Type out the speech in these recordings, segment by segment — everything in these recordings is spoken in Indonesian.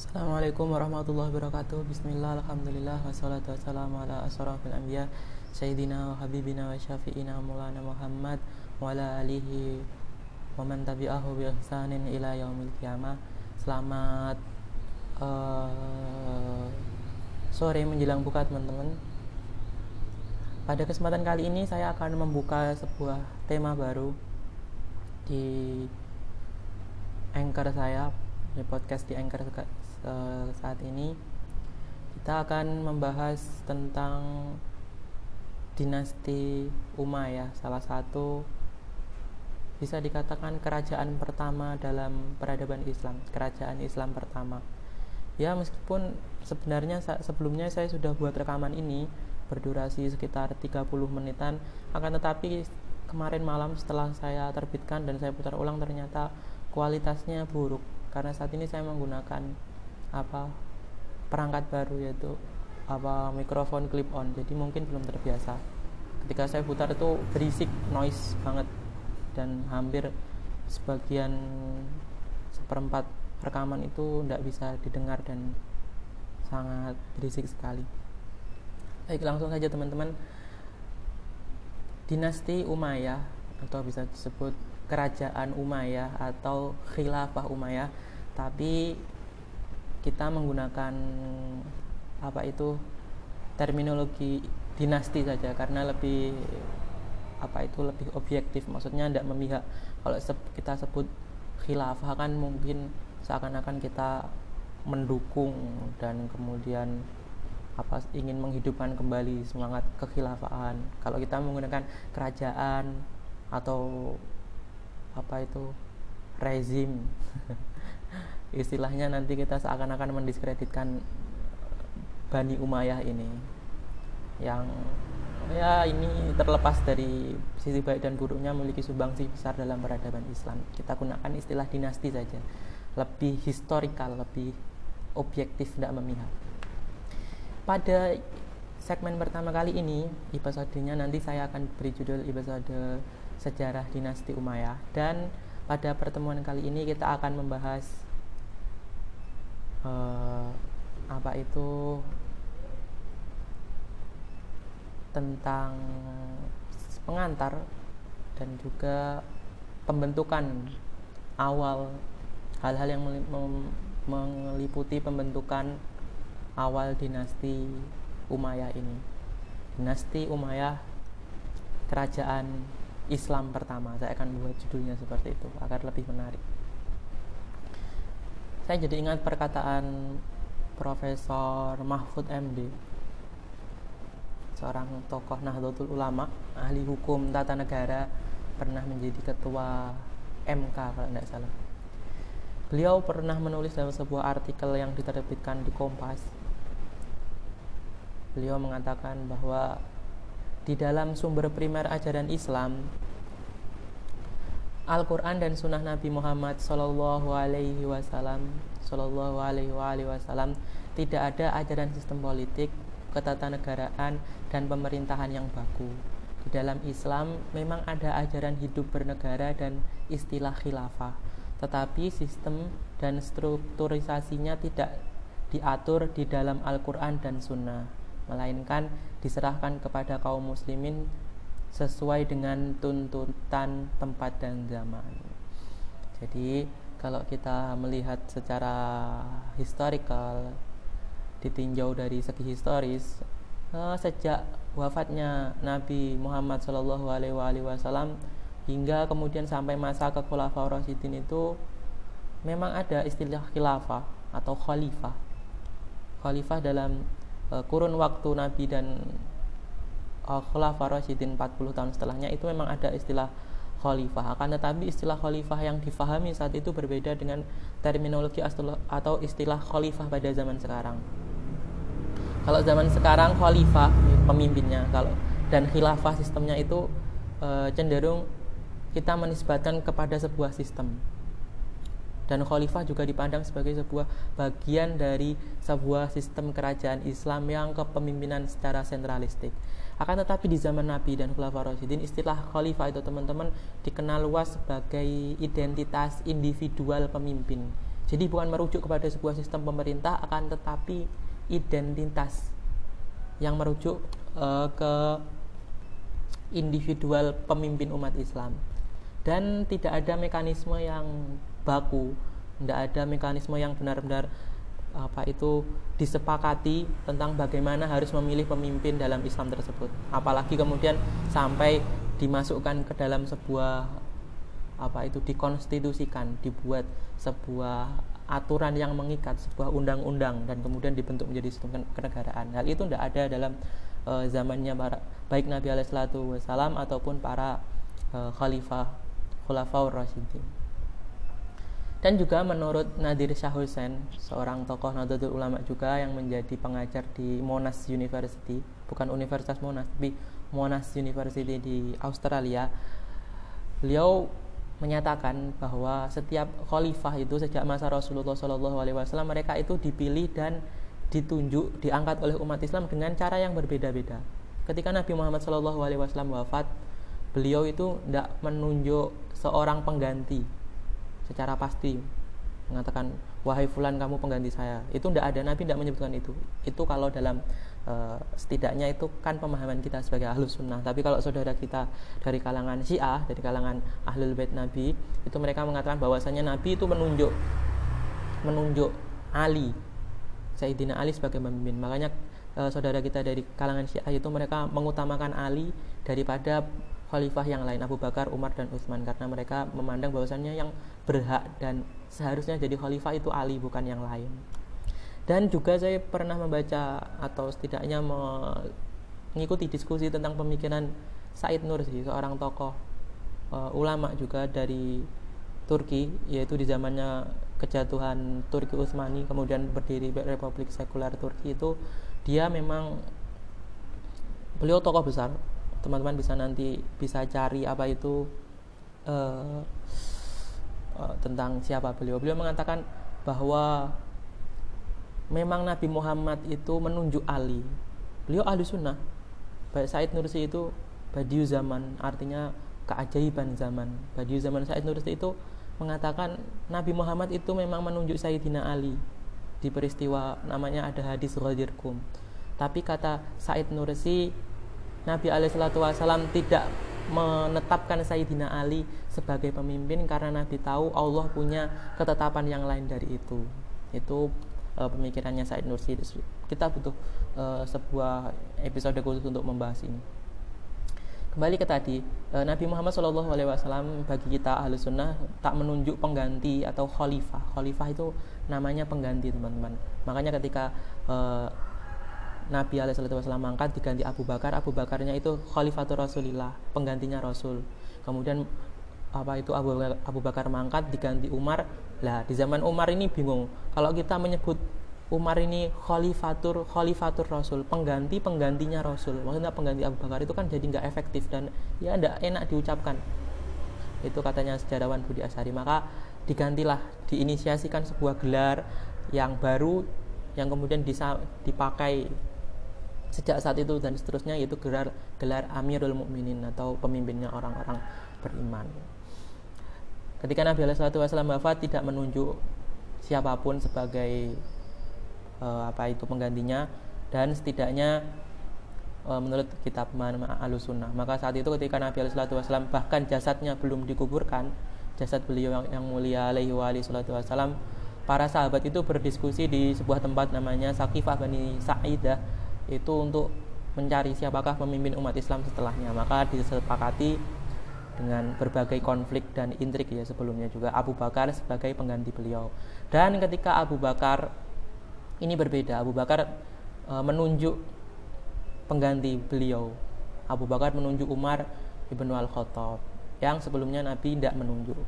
Assalamualaikum warahmatullahi wabarakatuh. Bismillah, Alhamdulillah Wassalatu wassalamu ala asrafil anbiya Sayyidina wa habibina wa syafi'ina Maulana Muhammad Wa ala alihi Wa man tabi'ahu bi ihsanin ila yaumil qiyamah. Selamat uh, Sore menjelang buka teman-teman. Pada kesempatan kali ini saya akan membuka sebuah tema baru Di Anchor saya di podcast di Anchor Eh, saat ini kita akan membahas tentang dinasti Umayyah, salah satu bisa dikatakan kerajaan pertama dalam peradaban Islam, kerajaan Islam pertama. Ya, meskipun sebenarnya sebelumnya saya sudah buat rekaman ini berdurasi sekitar 30 menitan, akan tetapi kemarin malam setelah saya terbitkan dan saya putar ulang ternyata kualitasnya buruk karena saat ini saya menggunakan apa perangkat baru yaitu apa mikrofon clip on. Jadi mungkin belum terbiasa. Ketika saya putar itu berisik noise banget. Dan hampir sebagian seperempat rekaman itu tidak bisa didengar dan sangat berisik sekali. Baik langsung saja teman-teman. Dinasti Umayyah atau bisa disebut kerajaan Umayyah atau khilafah Umayyah tapi kita menggunakan apa itu terminologi dinasti saja karena lebih apa itu lebih objektif. Maksudnya tidak memihak. Kalau kita sebut khilafah kan mungkin seakan-akan kita mendukung dan kemudian apa ingin menghidupkan kembali semangat kekhilafaan. Kalau kita menggunakan kerajaan atau apa itu rezim istilahnya nanti kita seakan-akan mendiskreditkan Bani Umayyah ini yang ya ini terlepas dari sisi baik dan buruknya memiliki sumbangsi besar dalam peradaban Islam. Kita gunakan istilah dinasti saja lebih historikal lebih objektif tidak memihak. Pada segmen pertama kali ini episodenya nanti saya akan beri judul episode sejarah dinasti Umayyah. Dan pada pertemuan kali ini kita akan membahas uh, apa itu tentang pengantar dan juga pembentukan awal hal-hal yang meliputi pembentukan awal dinasti Umayyah ini. Dinasti Umayyah kerajaan Islam pertama. Saya akan buat judulnya seperti itu agar lebih menarik saya jadi ingat perkataan Profesor Mahfud MD seorang tokoh Nahdlatul Ulama ahli hukum tata negara pernah menjadi ketua MK kalau tidak salah. Beliau pernah menulis dalam sebuah artikel yang diterbitkan di Kompas. Beliau mengatakan bahwa di dalam sumber primer ajaran Islam Al-Quran dan Sunnah Nabi Muhammad Sallallahu Alaihi Wasallam Sallallahu Alaihi Wasallam tidak ada ajaran sistem politik, ketatanegaraan dan pemerintahan yang baku. Di dalam Islam memang ada ajaran hidup bernegara dan istilah khilafah, tetapi sistem dan strukturisasinya tidak diatur di dalam Al-Quran dan Sunnah, melainkan diserahkan kepada kaum muslimin sesuai dengan tuntutan tempat dan zaman. Jadi kalau kita melihat secara historical ditinjau dari segi historis uh, sejak wafatnya Nabi Muhammad Wasallam hingga kemudian sampai masa kekhulafaur Rasyidin itu memang ada istilah khilafah atau khalifah khalifah dalam uh, kurun waktu Nabi dan uh, Khulafa Rasyidin 40 tahun setelahnya itu memang ada istilah khalifah. Akan tetapi istilah khalifah yang difahami saat itu berbeda dengan terminologi atau istilah khalifah pada zaman sekarang. Kalau zaman sekarang khalifah pemimpinnya kalau dan khilafah sistemnya itu e, cenderung kita menisbatkan kepada sebuah sistem. Dan khalifah juga dipandang sebagai sebuah bagian dari sebuah sistem kerajaan Islam yang kepemimpinan secara sentralistik. Akan tetapi di zaman Nabi dan Khulafaur Rasyidin istilah khalifah itu teman-teman dikenal luas sebagai identitas individual pemimpin. Jadi bukan merujuk kepada sebuah sistem pemerintah akan tetapi identitas yang merujuk uh, ke individual pemimpin umat Islam dan tidak ada mekanisme yang baku, tidak ada mekanisme yang benar-benar apa itu disepakati tentang bagaimana harus memilih pemimpin dalam Islam tersebut. Apalagi kemudian sampai dimasukkan ke dalam sebuah apa itu dikonstitusikan, dibuat sebuah aturan yang mengikat, sebuah undang-undang dan kemudian dibentuk menjadi sistem kenegaraan. Hal itu tidak ada dalam uh, zamannya para baik Nabi Alaihissalam ataupun para uh, khalifah khulafaur rasyidin. Dan juga menurut Nadir Shah Hussein, seorang tokoh Nahdlatul Ulama juga yang menjadi pengajar di Monash University, bukan Universitas Monash, tapi Monash University di Australia. Beliau menyatakan bahwa setiap khalifah itu sejak masa Rasulullah Shallallahu Alaihi Wasallam mereka itu dipilih dan ditunjuk, diangkat oleh umat Islam dengan cara yang berbeda-beda. Ketika Nabi Muhammad Shallallahu Alaihi Wasallam wafat, beliau itu tidak menunjuk seorang pengganti secara pasti mengatakan wahai fulan kamu pengganti saya. Itu tidak ada. Nabi tidak menyebutkan itu. Itu kalau dalam uh, setidaknya itu kan pemahaman kita sebagai ahlus sunnah. Tapi kalau saudara kita dari kalangan syiah dari kalangan ahlul bait nabi itu mereka mengatakan bahwasanya nabi itu menunjuk menunjuk Ali Sayyidina Ali sebagai pemimpin. Makanya uh, saudara kita dari kalangan syiah itu mereka mengutamakan Ali daripada khalifah yang lain Abu Bakar, Umar dan Utsman karena mereka memandang bahwasannya yang berhak dan seharusnya jadi khalifah itu Ali bukan yang lain. Dan juga saya pernah membaca atau setidaknya mengikuti diskusi tentang pemikiran Said Nursi, seorang tokoh uh, ulama juga dari Turki, yaitu di zamannya kejatuhan Turki Utsmani kemudian berdiri Republik Sekuler Turki itu dia memang beliau tokoh besar teman-teman bisa nanti bisa cari apa itu uh, uh, tentang siapa beliau. Beliau mengatakan bahwa memang Nabi Muhammad itu menunjuk Ali. Beliau ahli sunnah. Baik Said Nursi itu badiu zaman, artinya keajaiban zaman. Badiu zaman Said Nursi itu mengatakan Nabi Muhammad itu memang menunjuk Sayyidina Ali di peristiwa namanya ada hadis Ghadirkum. Tapi kata Said Nursi Nabi Alaihissalam tidak menetapkan Sayyidina Ali sebagai pemimpin karena Nabi tahu Allah punya ketetapan yang lain dari itu. Itu uh, pemikirannya Said Nursi. Kita butuh uh, sebuah episode khusus untuk membahas ini. Kembali ke tadi, uh, Nabi Muhammad SAW bagi kita ahli sunnah tak menunjuk pengganti atau khalifah. Khalifah itu namanya pengganti teman-teman. Makanya ketika uh, Nabi Alaihissalam mengangkat diganti Abu Bakar. Abu Bakarnya itu Khalifatul Rasulillah penggantinya Rasul. Kemudian apa itu Abu Bakar, Abu Bakar mengangkat diganti Umar. Lah di zaman Umar ini bingung. Kalau kita menyebut Umar ini khalifatur khalifatur Rasul pengganti penggantinya Rasul. Maksudnya pengganti Abu Bakar itu kan jadi nggak efektif dan ya tidak enak diucapkan. Itu katanya sejarawan Budi Asari maka digantilah diinisiasikan sebuah gelar yang baru yang kemudian dipakai sejak saat itu dan seterusnya yaitu gelar gelar Amirul Mukminin atau pemimpinnya orang-orang beriman. Ketika Nabi Wasallam wafat tidak menunjuk siapa pun sebagai uh, apa itu penggantinya dan setidaknya uh, menurut kitab Manama Alusunnah maka saat itu ketika Nabi Wasallam bahkan jasadnya belum dikuburkan jasad beliau yang, yang mulia alaihi wasallam para sahabat itu berdiskusi di sebuah tempat namanya Sakifah Bani Sa'idah itu untuk mencari siapakah pemimpin umat Islam setelahnya. Maka disepakati dengan berbagai konflik dan intrik ya sebelumnya juga Abu Bakar sebagai pengganti beliau. Dan ketika Abu Bakar ini berbeda. Abu Bakar e, menunjuk pengganti beliau. Abu Bakar menunjuk Umar ibnu al Khattab yang sebelumnya Nabi tidak menunjuk.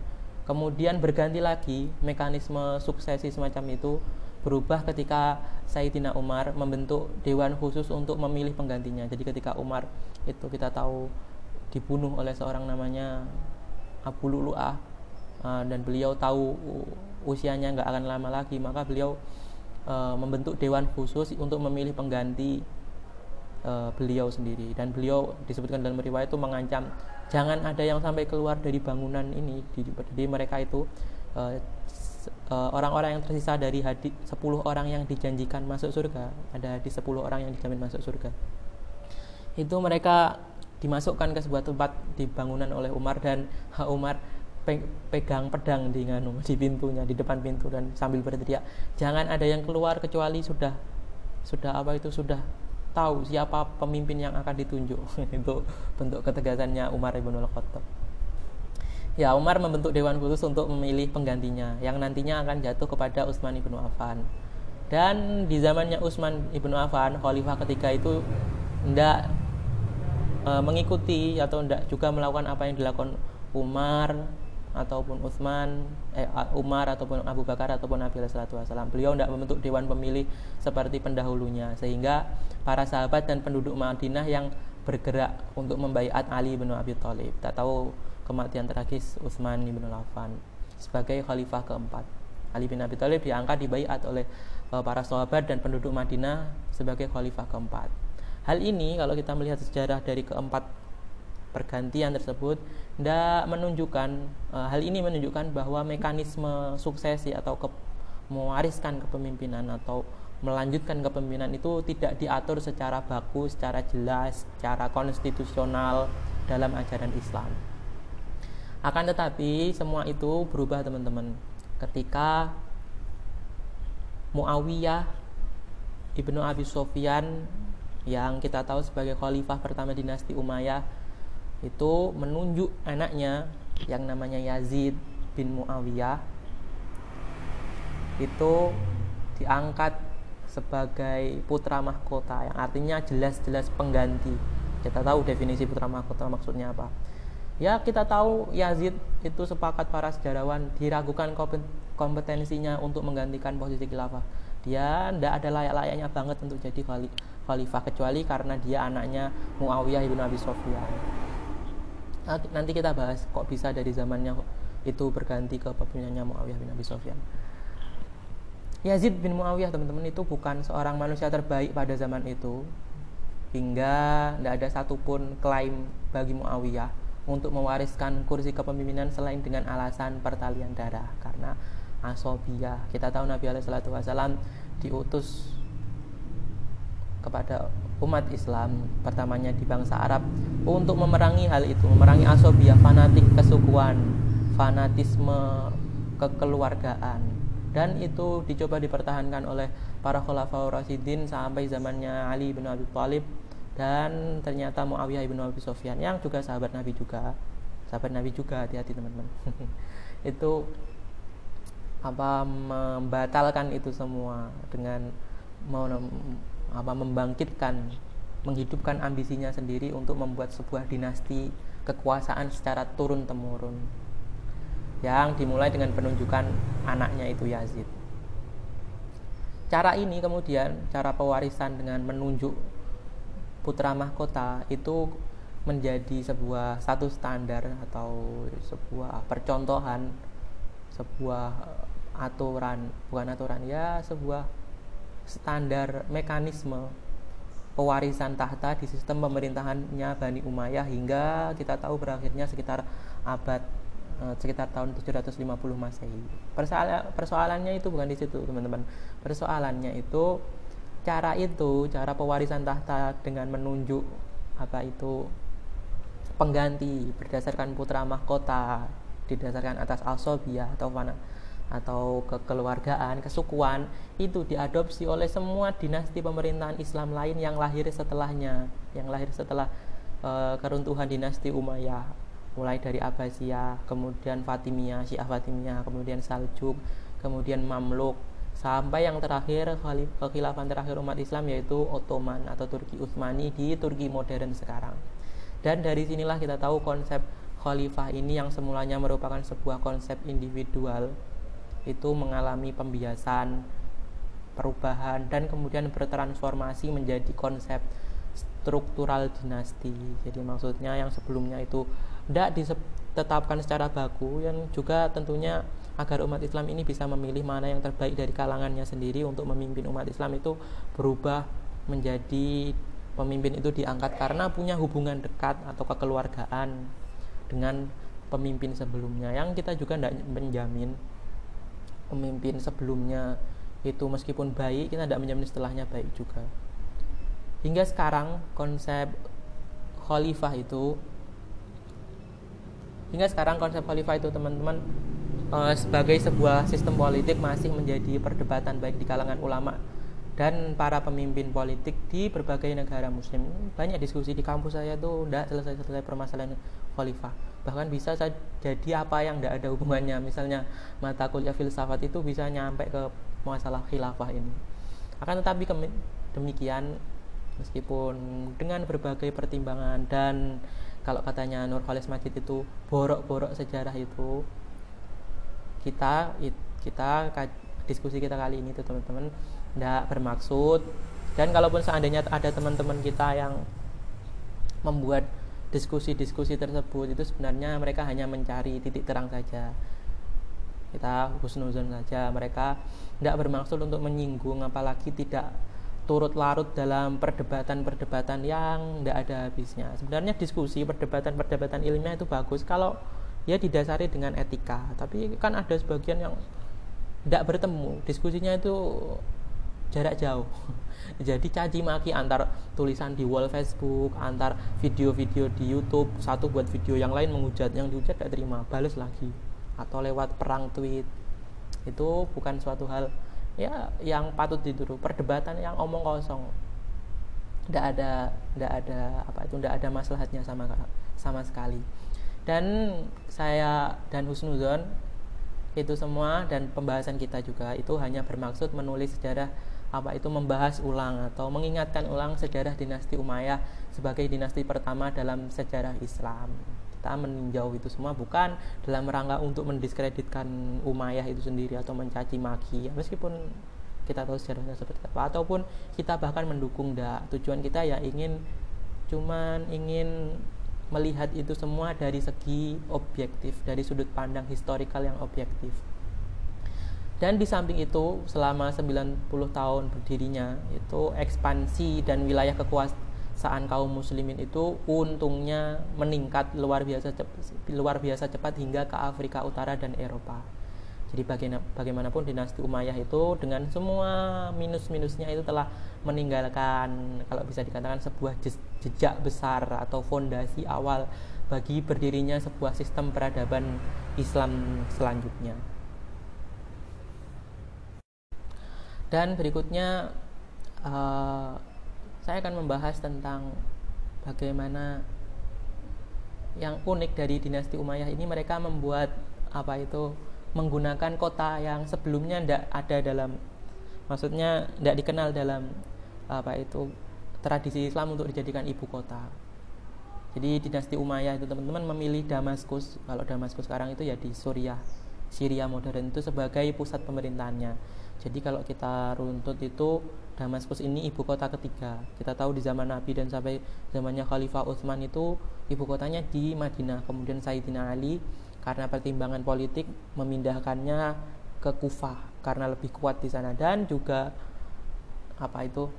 Kemudian berganti lagi mekanisme suksesi semacam itu berubah ketika Sayyidina Umar membentuk dewan khusus untuk memilih penggantinya. Jadi ketika Umar itu kita tahu dibunuh oleh seorang namanya Abu Lu'lu'ah uh, dan beliau tahu usianya nggak akan lama lagi, maka beliau uh, membentuk dewan khusus untuk memilih pengganti uh, beliau sendiri dan beliau disebutkan dalam riwayat itu mengancam jangan ada yang sampai keluar dari bangunan ini jadi mereka itu eh, orang-orang yang tersisa dari hadis 10 orang yang dijanjikan masuk surga ada di 10 orang yang dijamin masuk surga. Itu mereka dimasukkan ke sebuah tempat di bangunan oleh Umar dan Umar pegang pedang di nganu di pintunya di depan pintu dan sambil berteriak jangan ada yang keluar kecuali sudah sudah apa itu sudah tahu siapa pemimpin yang akan ditunjuk. Itu bentuk ketegasannya Umar ibn Khattab ya Umar membentuk dewan khusus untuk memilih penggantinya yang nantinya akan jatuh kepada Utsman ibn Affan dan di zamannya Utsman ibn Affan khalifah ketiga itu tidak e, mengikuti atau tidak juga melakukan apa yang dilakukan Umar ataupun Utsman, eh, Umar ataupun Abu Bakar ataupun Nabi Wasallam. Beliau tidak membentuk dewan pemilih seperti pendahulunya sehingga para sahabat dan penduduk Madinah yang bergerak untuk membaiat Ali bin Abi Thalib. Tak tahu kematian tragis Utsman bin Affan sebagai khalifah keempat. Ali bin Abi Thalib diangkat dibaiat oleh eh, para sahabat dan penduduk Madinah sebagai khalifah keempat. Hal ini kalau kita melihat sejarah dari keempat pergantian tersebut tidak menunjukkan uh, hal ini menunjukkan bahwa mekanisme suksesi atau ke, mewariskan kepemimpinan atau melanjutkan kepemimpinan itu tidak diatur secara baku, secara jelas, secara konstitusional dalam ajaran Islam. Akan tetapi semua itu berubah teman-teman. Ketika Muawiyah Ibnu Abi Sofyan yang kita tahu sebagai khalifah pertama dinasti Umayyah itu menunjuk anaknya yang namanya Yazid bin Muawiyah itu diangkat sebagai putra mahkota yang artinya jelas-jelas pengganti. Kita tahu definisi putra mahkota maksudnya apa ya kita tahu Yazid itu sepakat para sejarawan diragukan kompetensinya untuk menggantikan posisi khilafah. Dia tidak ada layak-layaknya banget untuk jadi khalifah kecuali karena dia anaknya Muawiyah ibn Abi Sofyan. Nanti kita bahas kok bisa dari zamannya itu berganti ke kepemimpinannya Muawiyah bin Abi Sofyan. Yazid bin Muawiyah teman-teman itu bukan seorang manusia terbaik pada zaman itu hingga tidak ada satupun klaim bagi Muawiyah untuk mewariskan kursi kepemimpinan selain dengan alasan pertalian darah. Karena asobiyah kita tahu Nabi Alaihi diutus kepada umat Islam pertamanya di bangsa Arab untuk memerangi hal itu, memerangi asobia, fanatik kesukuan, fanatisme kekeluargaan. Dan itu dicoba dipertahankan oleh para khulafaur rasyidin sampai zamannya Ali bin Abi Thalib dan ternyata Muawiyah bin Abi Sofyan yang juga sahabat Nabi juga. Sahabat Nabi juga hati-hati teman-teman. Itu apa membatalkan itu semua dengan mau apa membangkitkan menghidupkan ambisinya sendiri untuk membuat sebuah dinasti kekuasaan secara turun temurun yang dimulai dengan penunjukan anaknya itu Yazid. Cara ini kemudian cara pewarisan dengan menunjuk putra mahkota itu menjadi sebuah satu standar atau sebuah percontohan sebuah aturan bukan aturan ya sebuah standar mekanisme pewarisan tahta di sistem pemerintahannya Bani Umayyah hingga kita tahu berakhirnya sekitar abad eh, sekitar tahun 750 Masehi. Persoalan, persoalannya itu bukan di situ, teman-teman. Persoalannya itu cara itu, cara pewarisan tahta dengan menunjuk apa itu pengganti berdasarkan putra mahkota didasarkan atas asobiyah atau mana atau kekeluargaan, kesukuan itu diadopsi oleh semua dinasti pemerintahan Islam lain yang lahir setelahnya, yang lahir setelah e, keruntuhan dinasti Umayyah, mulai dari Abbasiyah, kemudian Fatimiyah, Syiah Fatimiyah, kemudian Saljuk, kemudian Mamluk, sampai yang terakhir kekhilafan terakhir umat Islam yaitu Ottoman atau Turki Utsmani di Turki modern sekarang. Dan dari sinilah kita tahu konsep khalifah ini yang semulanya merupakan sebuah konsep individual itu mengalami pembiasan, perubahan dan kemudian bertransformasi menjadi konsep struktural dinasti. Jadi maksudnya yang sebelumnya itu tidak ditetapkan secara baku yang juga tentunya agar umat Islam ini bisa memilih mana yang terbaik dari kalangannya sendiri untuk memimpin umat Islam itu berubah menjadi pemimpin itu diangkat karena punya hubungan dekat atau kekeluargaan dengan pemimpin sebelumnya. Yang kita juga tidak menjamin pemimpin sebelumnya itu meskipun baik kita tidak menjamin setelahnya baik juga. Hingga sekarang konsep khalifah itu hingga sekarang konsep khalifah itu teman-teman uh, sebagai sebuah sistem politik masih menjadi perdebatan baik di kalangan ulama dan para pemimpin politik di berbagai negara muslim. Banyak diskusi di kampus saya tuh tidak selesai-selesai permasalahan khalifah. Bahkan bisa jadi apa yang tidak ada hubungannya. Misalnya mata kuliah filsafat itu bisa nyampe ke masalah khilafah ini. Akan tetapi demikian meskipun dengan berbagai pertimbangan dan kalau katanya Nur Khalis Majid itu borok-borok sejarah itu kita kita diskusi kita kali ini tuh teman-teman tidak bermaksud. Dan kalaupun seandainya ada teman-teman kita yang membuat diskusi-diskusi tersebut itu sebenarnya mereka hanya mencari titik terang saja. Kita husnuzon saja. Mereka tidak bermaksud untuk menyinggung apalagi tidak turut larut dalam perdebatan-perdebatan yang tidak ada habisnya. Sebenarnya diskusi perdebatan-perdebatan ilmiah itu bagus. Kalau ya didasari dengan etika. Tapi kan ada sebagian yang tidak bertemu. Diskusinya itu jarak jauh. Jadi caci maki antar tulisan di wall Facebook antar video-video di YouTube. Satu buat video yang lain menghujat. Yang dihujat tidak terima. Balas lagi. Atau lewat perang tweet. Itu bukan suatu hal ya yang patut ditiru perdebatan yang omong kosong. Tidak ada tidak ada apa itu tidak ada masalahnya sama sama sekali dan saya dan Husnuzon itu semua dan pembahasan kita juga itu hanya bermaksud menulis sejarah apa itu membahas ulang atau mengingatkan ulang sejarah dinasti Umayyah sebagai dinasti pertama dalam sejarah Islam. Kita meninjau itu semua bukan dalam rangka untuk mendiskreditkan Umayyah itu sendiri atau mencaci maki ya, meskipun kita tahu sejarahnya seperti apa ataupun kita bahkan mendukung dak tujuan kita ya ingin cuman ingin melihat itu semua dari segi objektif dari sudut pandang historikal yang objektif dan di samping itu selama 90 tahun berdirinya itu ekspansi dan wilayah kekuasaan kaum muslimin itu untungnya meningkat luar biasa cepat, luar biasa cepat hingga ke Afrika Utara dan Eropa. Jadi bagaimanapun dinasti Umayyah itu dengan semua minus-minusnya itu telah meninggalkan kalau bisa dikatakan sebuah jejak besar atau fondasi awal bagi berdirinya sebuah sistem peradaban Islam selanjutnya. dan berikutnya uh, saya akan membahas tentang bagaimana yang unik dari dinasti Umayyah ini mereka membuat apa itu menggunakan kota yang sebelumnya tidak ada dalam maksudnya tidak dikenal dalam apa itu tradisi Islam untuk dijadikan ibu kota. Jadi dinasti Umayyah itu teman-teman memilih Damaskus. Kalau Damaskus sekarang itu ya di Suriah, Syria modern itu sebagai pusat pemerintahannya. Jadi kalau kita runtut itu Damaskus ini ibu kota ketiga. Kita tahu di zaman Nabi dan sampai zamannya Khalifah Utsman itu ibu kotanya di Madinah. Kemudian Sayyidina Ali karena pertimbangan politik memindahkannya ke Kufah karena lebih kuat di sana. Dan juga apa itu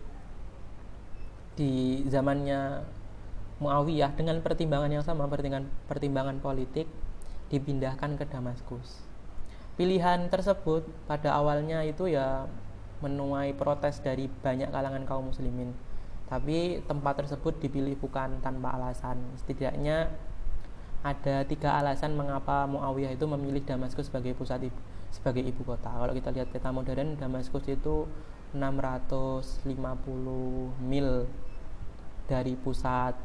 di zamannya Muawiyah dengan pertimbangan yang sama pertimbangan pertimbangan politik dipindahkan ke Damaskus. Pilihan tersebut pada awalnya itu ya menuai protes dari banyak kalangan kaum muslimin. Tapi tempat tersebut dipilih bukan tanpa alasan. Setidaknya ada tiga alasan mengapa Muawiyah itu memilih Damaskus sebagai pusat ibu, sebagai ibu kota. Kalau kita lihat peta modern Damaskus itu 650 mil dari pusat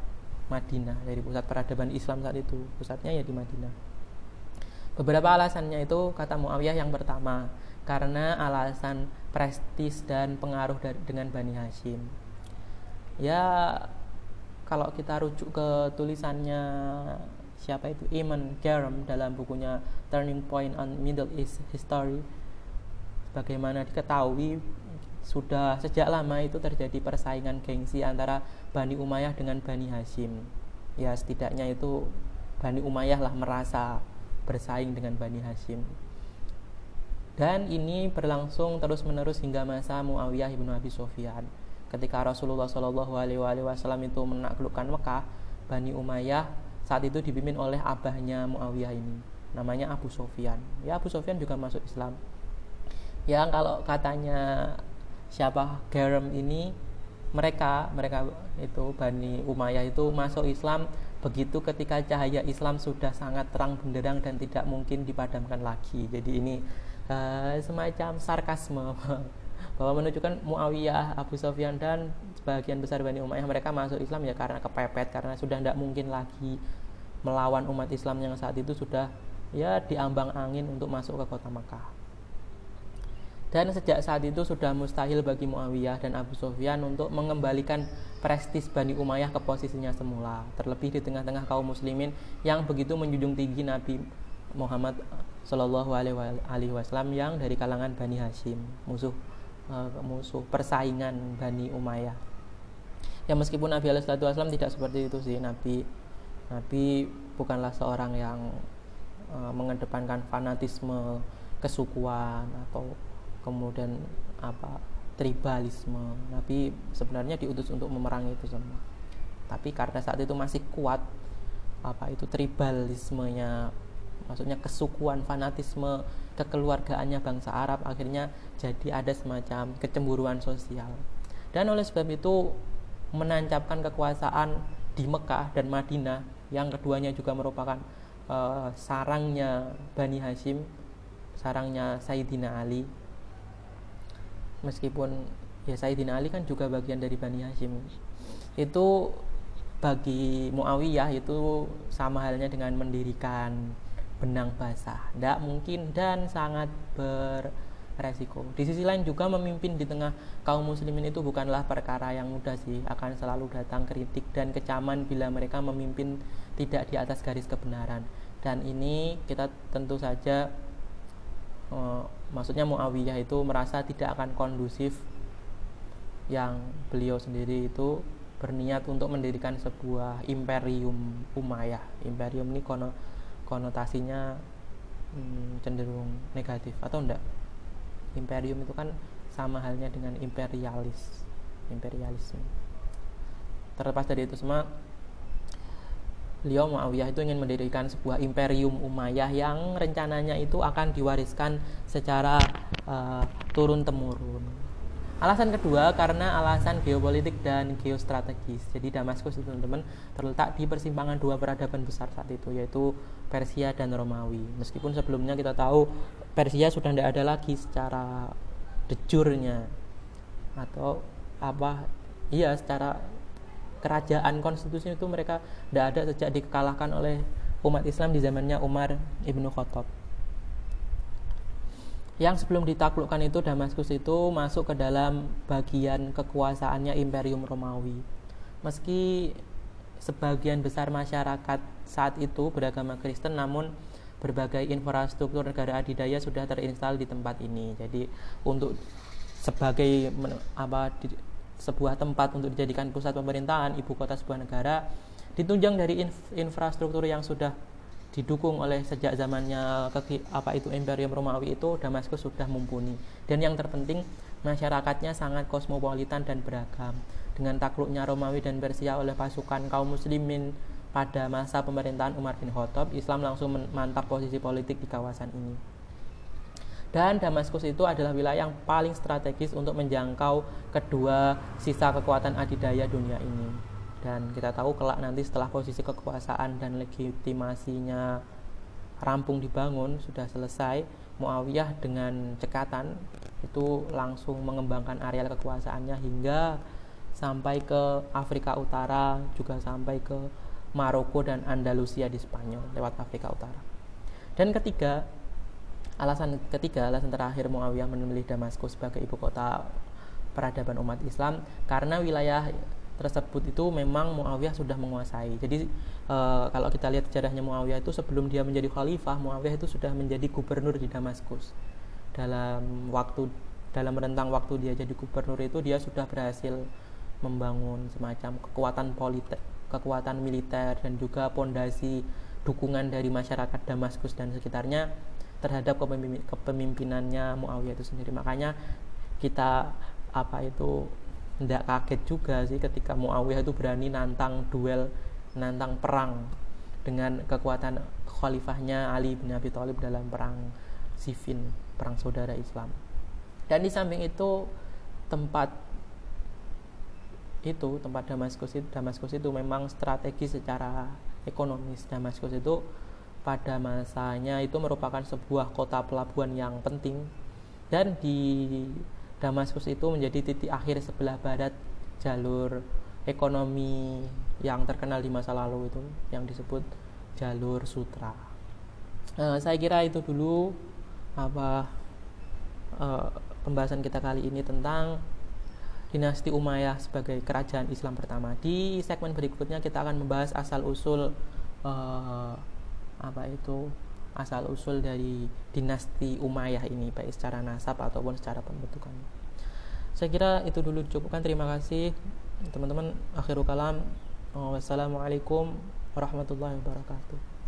Madinah dari pusat peradaban Islam saat itu. Pusatnya ya di Madinah. Beberapa alasannya itu kata Muawiyah yang pertama karena alasan prestis dan pengaruh dari, dengan Bani Hashim. Ya kalau kita rujuk ke tulisannya siapa itu? Iman Garam dalam bukunya Turning Point on Middle East History. Bagaimana diketahui sudah sejak lama itu terjadi persaingan gengsi antara Bani Umayyah dengan Bani Hashim. Ya setidaknya itu Bani Umayyah lah merasa bersaing dengan Bani Hashim. Dan ini berlangsung terus-menerus hingga masa Muawiyah ibnu Abi Sufyan. Ketika Rasulullah Shallallahu Alaihi Wasallam itu menaklukkan Mekah, Bani Umayyah saat itu dipimpin oleh abahnya Muawiyah ini, namanya Abu Sufyan. Ya Abu Sufyan juga masuk Islam. yang kalau katanya siapa Garam ini mereka mereka itu Bani Umayyah itu masuk Islam begitu ketika cahaya Islam sudah sangat terang benderang dan tidak mungkin dipadamkan lagi jadi ini uh, semacam sarkasme bahwa menunjukkan Muawiyah, Abu Sofyan dan sebagian besar Bani Umayyah mereka masuk Islam ya karena kepepet karena sudah tidak mungkin lagi melawan umat Islam yang saat itu sudah ya diambang angin untuk masuk ke kota Makkah dan sejak saat itu sudah mustahil bagi Muawiyah dan Abu Sufyan untuk mengembalikan prestis Bani Umayyah ke posisinya semula. Terlebih di tengah-tengah kaum muslimin yang begitu menjunjung tinggi Nabi Muhammad Shallallahu Alaihi Wasallam yang dari kalangan Bani Hashim musuh uh, musuh persaingan Bani Umayyah. Ya meskipun Nabi Alaihi Wasallam tidak seperti itu sih Nabi Nabi bukanlah seorang yang uh, mengedepankan fanatisme kesukuan atau kemudian apa tribalisme. Nabi sebenarnya diutus untuk memerangi itu semua. Tapi karena saat itu masih kuat apa itu tribalismenya maksudnya kesukuan fanatisme kekeluargaannya bangsa Arab akhirnya jadi ada semacam kecemburuan sosial. Dan oleh sebab itu menancapkan kekuasaan di Mekah dan Madinah yang keduanya juga merupakan uh, sarangnya Bani Hashim sarangnya Sayyidina Ali. Meskipun ya Sayyidina Ali kan juga bagian dari Bani Hashim. Itu bagi Muawiyah itu sama halnya dengan mendirikan benang basah. Tidak mungkin dan sangat beresiko. Di sisi lain juga memimpin di tengah kaum muslimin itu bukanlah perkara yang mudah sih akan selalu datang kritik dan kecaman bila mereka memimpin tidak di atas garis kebenaran. Dan ini kita tentu saja uh, maksudnya Muawiyah itu merasa tidak akan kondusif yang beliau sendiri itu berniat untuk mendirikan sebuah imperium Umayyah. Imperium ini kono, konotasinya hmm, cenderung negatif atau enggak? Imperium itu kan sama halnya dengan imperialis, imperialisme. Terlepas dari itu semua, beliau Muawiyah itu ingin mendirikan sebuah imperium Umayyah yang rencananya itu akan diwariskan secara uh, turun temurun. Alasan kedua karena alasan geopolitik dan geostrategis. Jadi Damaskus itu teman-teman terletak di persimpangan dua peradaban besar saat itu yaitu Persia dan Romawi. Meskipun sebelumnya kita tahu Persia sudah tidak ada lagi secara dejurnya atau apa iya secara kerajaan konstitusi itu mereka tidak ada sejak dikalahkan oleh umat Islam di zamannya Umar ibnu Khattab. Yang sebelum ditaklukkan itu Damaskus itu masuk ke dalam bagian kekuasaannya Imperium Romawi. Meski sebagian besar masyarakat saat itu beragama Kristen namun berbagai infrastruktur negara adidaya sudah terinstal di tempat ini. Jadi untuk sebagai apa sebuah tempat untuk dijadikan pusat pemerintahan ibu kota sebuah negara ditunjang dari inf infrastruktur yang sudah didukung oleh sejak zamannya apa itu Imperium Romawi itu Damaskus sudah mumpuni dan yang terpenting masyarakatnya sangat kosmopolitan dan beragam. Dengan takluknya Romawi dan Persia oleh pasukan kaum muslimin pada masa pemerintahan Umar bin Khattab Islam langsung mantap posisi politik di kawasan ini. Dan Damaskus itu adalah wilayah yang paling strategis untuk menjangkau kedua sisa kekuatan adidaya dunia ini. Dan kita tahu kelak nanti setelah posisi kekuasaan dan legitimasinya rampung dibangun sudah selesai Muawiyah dengan cekatan itu langsung mengembangkan areal kekuasaannya hingga sampai ke Afrika Utara juga sampai ke Maroko dan Andalusia di Spanyol lewat Afrika Utara. Dan ketiga Alasan ketiga, alasan terakhir Muawiyah memilih Damaskus sebagai ibu kota peradaban umat Islam karena wilayah tersebut itu memang Muawiyah sudah menguasai. Jadi e, kalau kita lihat sejarahnya Muawiyah itu sebelum dia menjadi khalifah, Muawiyah itu sudah menjadi gubernur di Damaskus. Dalam waktu dalam rentang waktu dia jadi gubernur itu dia sudah berhasil membangun semacam kekuatan politik, kekuatan militer dan juga pondasi dukungan dari masyarakat Damaskus dan sekitarnya terhadap kepemimpinannya Muawiyah itu sendiri makanya kita apa itu tidak kaget juga sih ketika Muawiyah itu berani nantang duel nantang perang dengan kekuatan khalifahnya Ali bin Abi Thalib dalam perang Siffin perang saudara Islam. Dan di samping itu tempat itu tempat Damaskus itu Damaskus itu memang strategi secara ekonomis. Damaskus itu pada masanya itu merupakan sebuah kota pelabuhan yang penting. Dan di Damaskus itu menjadi titik akhir sebelah barat jalur ekonomi yang terkenal di masa lalu itu yang disebut jalur sutra. Uh, saya kira itu dulu apa uh, pembahasan kita kali ini tentang dinasti Umayyah sebagai kerajaan Islam pertama. Di segmen berikutnya kita akan membahas asal usul uh, apa itu asal usul dari dinasti Umayyah ini baik secara nasab ataupun secara pembentukan. Saya kira itu dulu cukupkan. Terima kasih teman-teman. Akhirul kalam. Wassalamualaikum warahmatullahi wabarakatuh.